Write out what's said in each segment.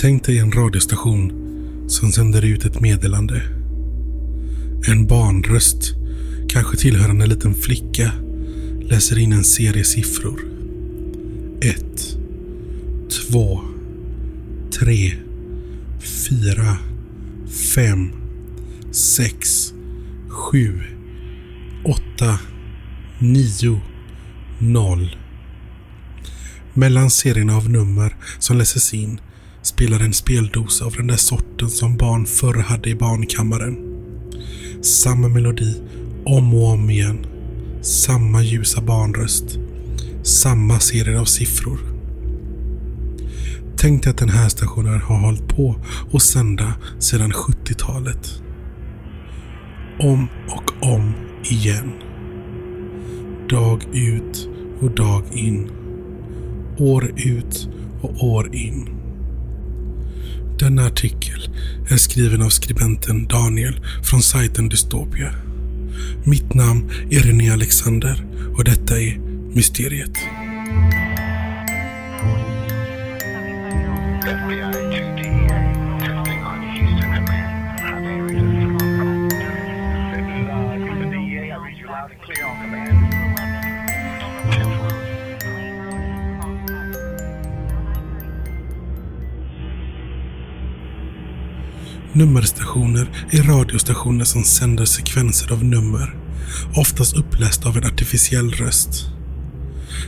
Tänk dig en radiostation som sänder ut ett meddelande. En barnröst, kanske tillhörande en liten flicka, läser in en serie siffror. Ett, två, tre, fyra, fem, sex, sju, åtta, nio, noll. Mellan serierna av nummer som läses in spelar en speldosa av den där sorten som barn förr hade i barnkammaren. Samma melodi om och om igen. Samma ljusa barnröst. Samma serier av siffror. Tänk dig att den här stationen har hållit på och sända sedan 70-talet. Om och om igen. Dag ut och dag in. År ut och år in. Denna artikel är skriven av skribenten Daniel från sajten Dystopia. Mitt namn är René Alexander och detta är Mysteriet. Nummerstationer är radiostationer som sänder sekvenser av nummer, oftast upplästa av en artificiell röst.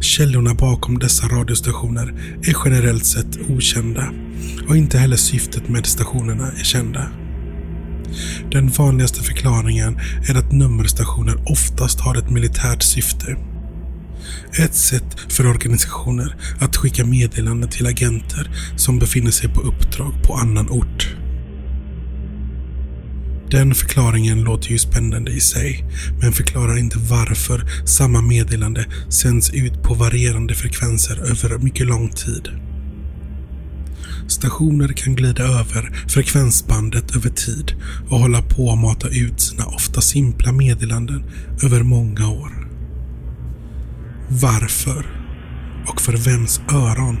Källorna bakom dessa radiostationer är generellt sett okända och inte heller syftet med stationerna är kända. Den vanligaste förklaringen är att nummerstationer oftast har ett militärt syfte. Ett sätt för organisationer att skicka meddelanden till agenter som befinner sig på uppdrag på annan ort. Den förklaringen låter ju spännande i sig, men förklarar inte varför samma meddelande sänds ut på varierande frekvenser över mycket lång tid. Stationer kan glida över frekvensbandet över tid och hålla på att mata ut sina ofta simpla meddelanden över många år. Varför? Och för vems öron?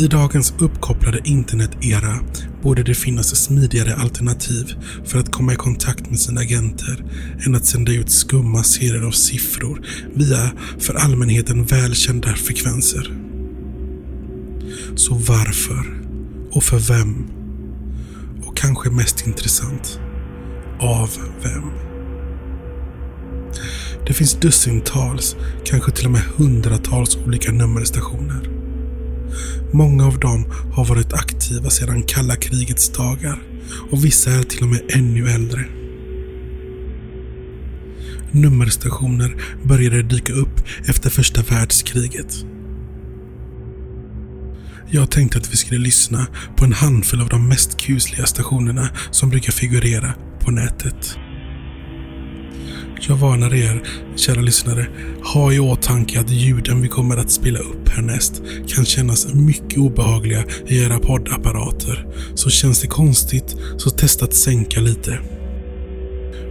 I dagens uppkopplade internetera borde det finnas smidigare alternativ för att komma i kontakt med sina agenter än att sända ut skumma serier av siffror via för allmänheten välkända frekvenser. Så varför? Och för vem? Och kanske mest intressant, av vem? Det finns dussintals, kanske till och med hundratals olika nummerstationer. Många av dem har varit aktiva sedan kalla krigets dagar och vissa är till och med ännu äldre. Nummerstationer började dyka upp efter första världskriget. Jag tänkte att vi skulle lyssna på en handfull av de mest kusliga stationerna som brukar figurera på nätet. Jag varnar er, kära lyssnare, ha i åtanke att ljuden vi kommer att spela upp härnäst kan kännas mycket obehagliga i era poddapparater. Så känns det konstigt, så testa att sänka lite.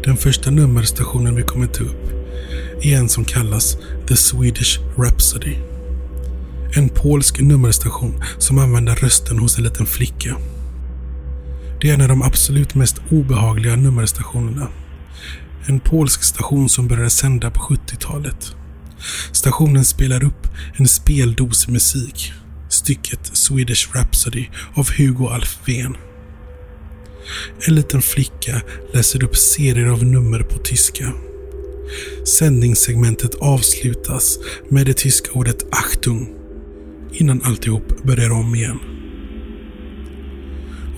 Den första nummerstationen vi kommer ta upp är en som kallas The Swedish Rhapsody. En polsk nummerstation som använder rösten hos en liten flicka. Det är en av de absolut mest obehagliga nummerstationerna. En polsk station som började sända på 70-talet. Stationen spelar upp en speldos musik. Stycket Swedish Rhapsody av Hugo Alfvén. En liten flicka läser upp serier av nummer på tyska. Sändningssegmentet avslutas med det tyska ordet Achtung innan alltihop börjar om igen.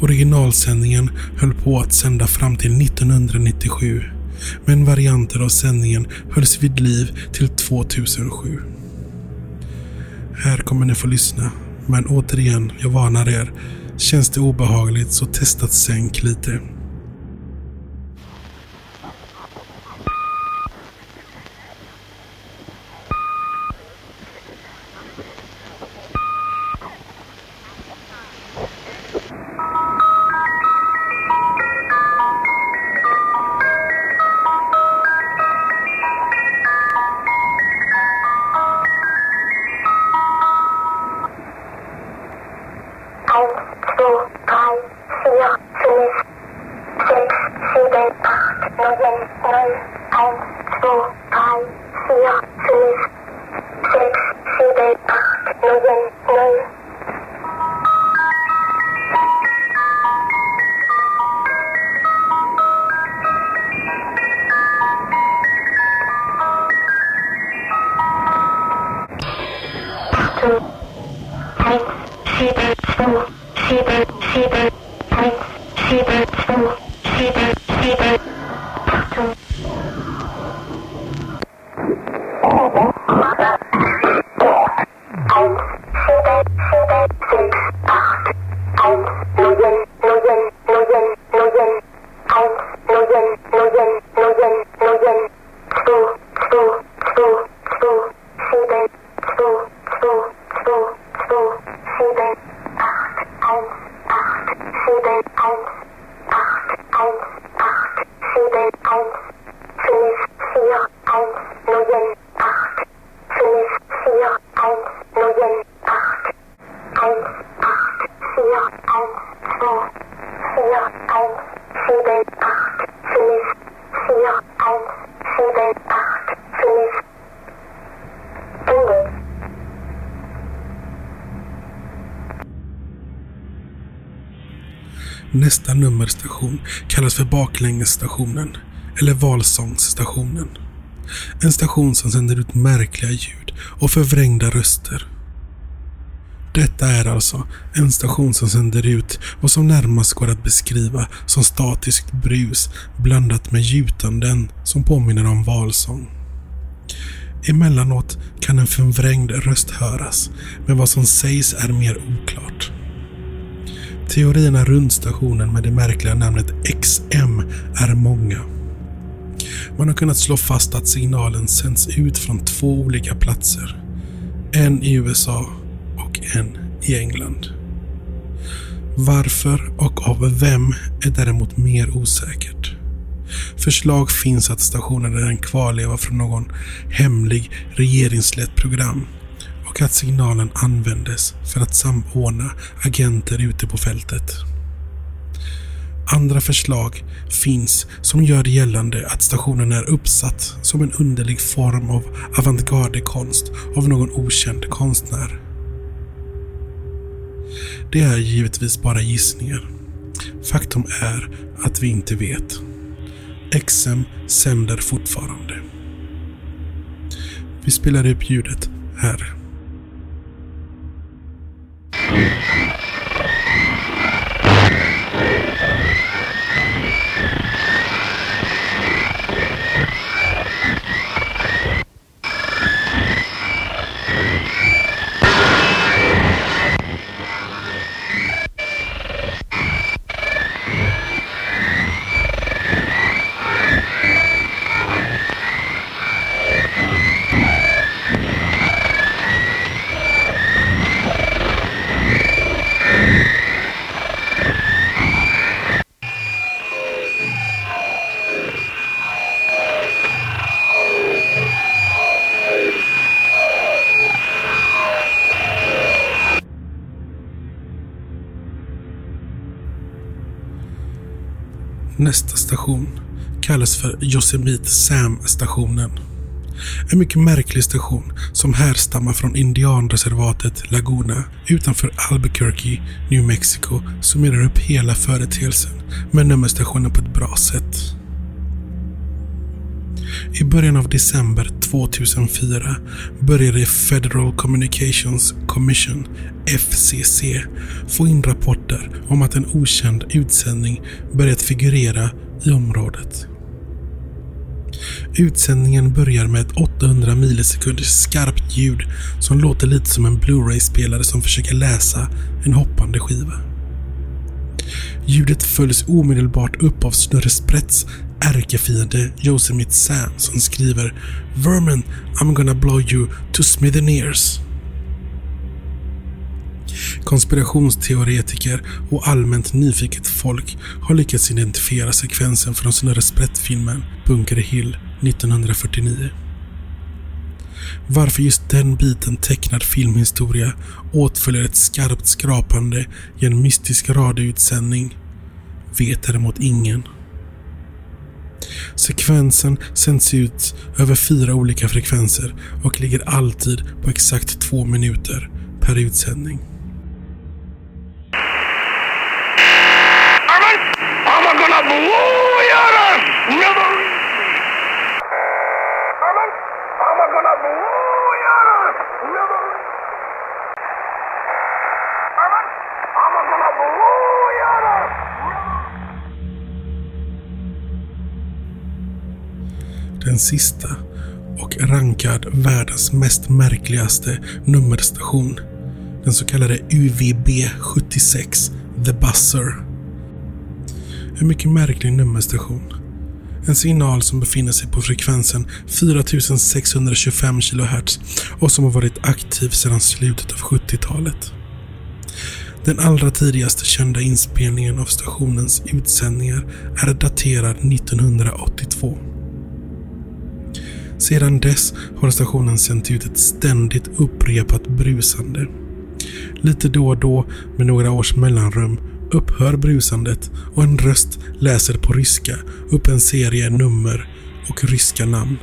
Originalsändningen höll på att sända fram till 1997 men varianter av sändningen hölls vid liv till 2007. Här kommer ni få lyssna, men återigen, jag varnar er. Känns det obehagligt så testa att sänk lite. Nästa nummerstation kallas för baklängesstationen eller valsångsstationen. En station som sänder ut märkliga ljud och förvrängda röster. Detta är alltså en station som sänder ut vad som närmast går att beskriva som statiskt brus blandat med gjutanden som påminner om valsång. Emellanåt kan en förvrängd röst höras, men vad som sägs är mer oklart. Teorierna runt stationen med det märkliga namnet XM är många. Man har kunnat slå fast att signalen sänds ut från två olika platser. En i USA och en i England. Varför och av vem är däremot mer osäkert. Förslag finns att stationen är en kvarleva från någon hemlig regeringslett program och att signalen användes för att samordna agenter ute på fältet. Andra förslag finns som gör gällande att stationen är uppsatt som en underlig form av avantgardekonst av någon okänd konstnär. Det är givetvis bara gissningar. Faktum är att vi inte vet. XM sänder fortfarande. Vi spelar upp ljudet här. Nästa station kallas för Yosemite Sam-stationen. En mycket märklig station som härstammar från indianreservatet Laguna utanför Albuquerque, New Mexico summerar upp hela företeelsen med nummerstationen på ett bra sätt. I början av december 2004 började Federal Communications Commission, FCC, få in rapporter om att en okänd utsändning börjat figurera i området. Utsändningen börjar med ett 800 millisekunders skarpt ljud som låter lite som en Blu-ray-spelare som försöker läsa en hoppande skiva. Ljudet följs omedelbart upp av Snurre Sprätts ärkefiende Yosemite Sam som skriver “Vermin, I'm gonna blow you to smithereens”. Konspirationsteoretiker och allmänt nyfiket folk har lyckats identifiera sekvensen från Snurre Sprätt-filmen Bunker Hill 1949. Varför just den biten tecknad filmhistoria åtföljer ett skarpt skrapande i en mystisk radioutsändning vet däremot ingen. Sekvensen sänds ut över fyra olika frekvenser och ligger alltid på exakt två minuter per utsändning. I'm gonna blow your ass! Never. I'm gonna blow your ass! Never. I'm gonna blow your ass! Den sista och rankad världens mest märkligaste nummerstation. Den så kallade UVB 76 The Buzzer. En mycket märklig nummerstation. En signal som befinner sig på frekvensen 4625 kHz och som har varit aktiv sedan slutet av 70-talet. Den allra tidigaste kända inspelningen av stationens utsändningar är daterad 1982. Sedan dess har stationen sänt ut ett ständigt upprepat brusande. Lite då och då, med några års mellanrum, upphör brusandet och en röst läser på ryska upp en serie nummer och ryska namn.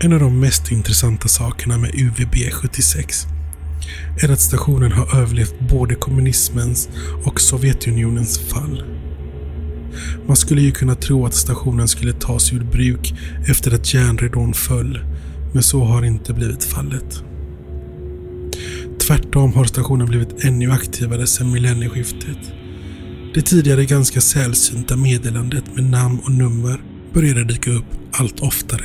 En av de mest intressanta sakerna med UVB 76 är att stationen har överlevt både kommunismens och Sovjetunionens fall. Man skulle ju kunna tro att stationen skulle tas ur bruk efter att järnridån föll, men så har inte blivit fallet. Tvärtom har stationen blivit ännu aktivare sedan millennieskiftet. Det tidigare ganska sällsynta meddelandet med namn och nummer började dyka upp allt oftare.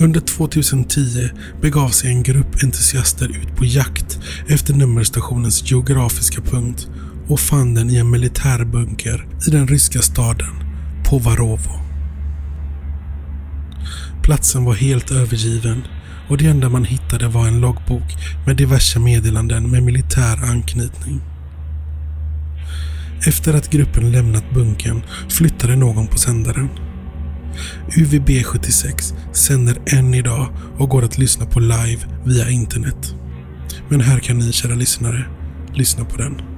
Under 2010 begav sig en grupp entusiaster ut på jakt efter nummerstationens geografiska punkt och fann den i en militärbunker i den ryska staden Povarovo. Platsen var helt övergiven och det enda man hittade var en loggbok med diverse meddelanden med militär anknytning. Efter att gruppen lämnat bunkern flyttade någon på sändaren. UVB 76 sänder än idag och går att lyssna på live via internet. Men här kan ni kära lyssnare lyssna på den.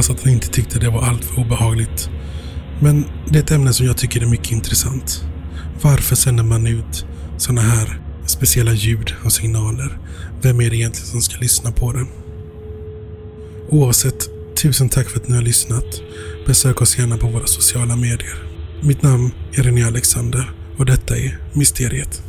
Hoppas att han inte tyckte det var alltför obehagligt. Men det är ett ämne som jag tycker är mycket intressant. Varför sänder man ut sådana här speciella ljud och signaler? Vem är det egentligen som ska lyssna på det? Oavsett, tusen tack för att ni har lyssnat. Besök oss gärna på våra sociala medier. Mitt namn är René Alexander och detta är Mysteriet.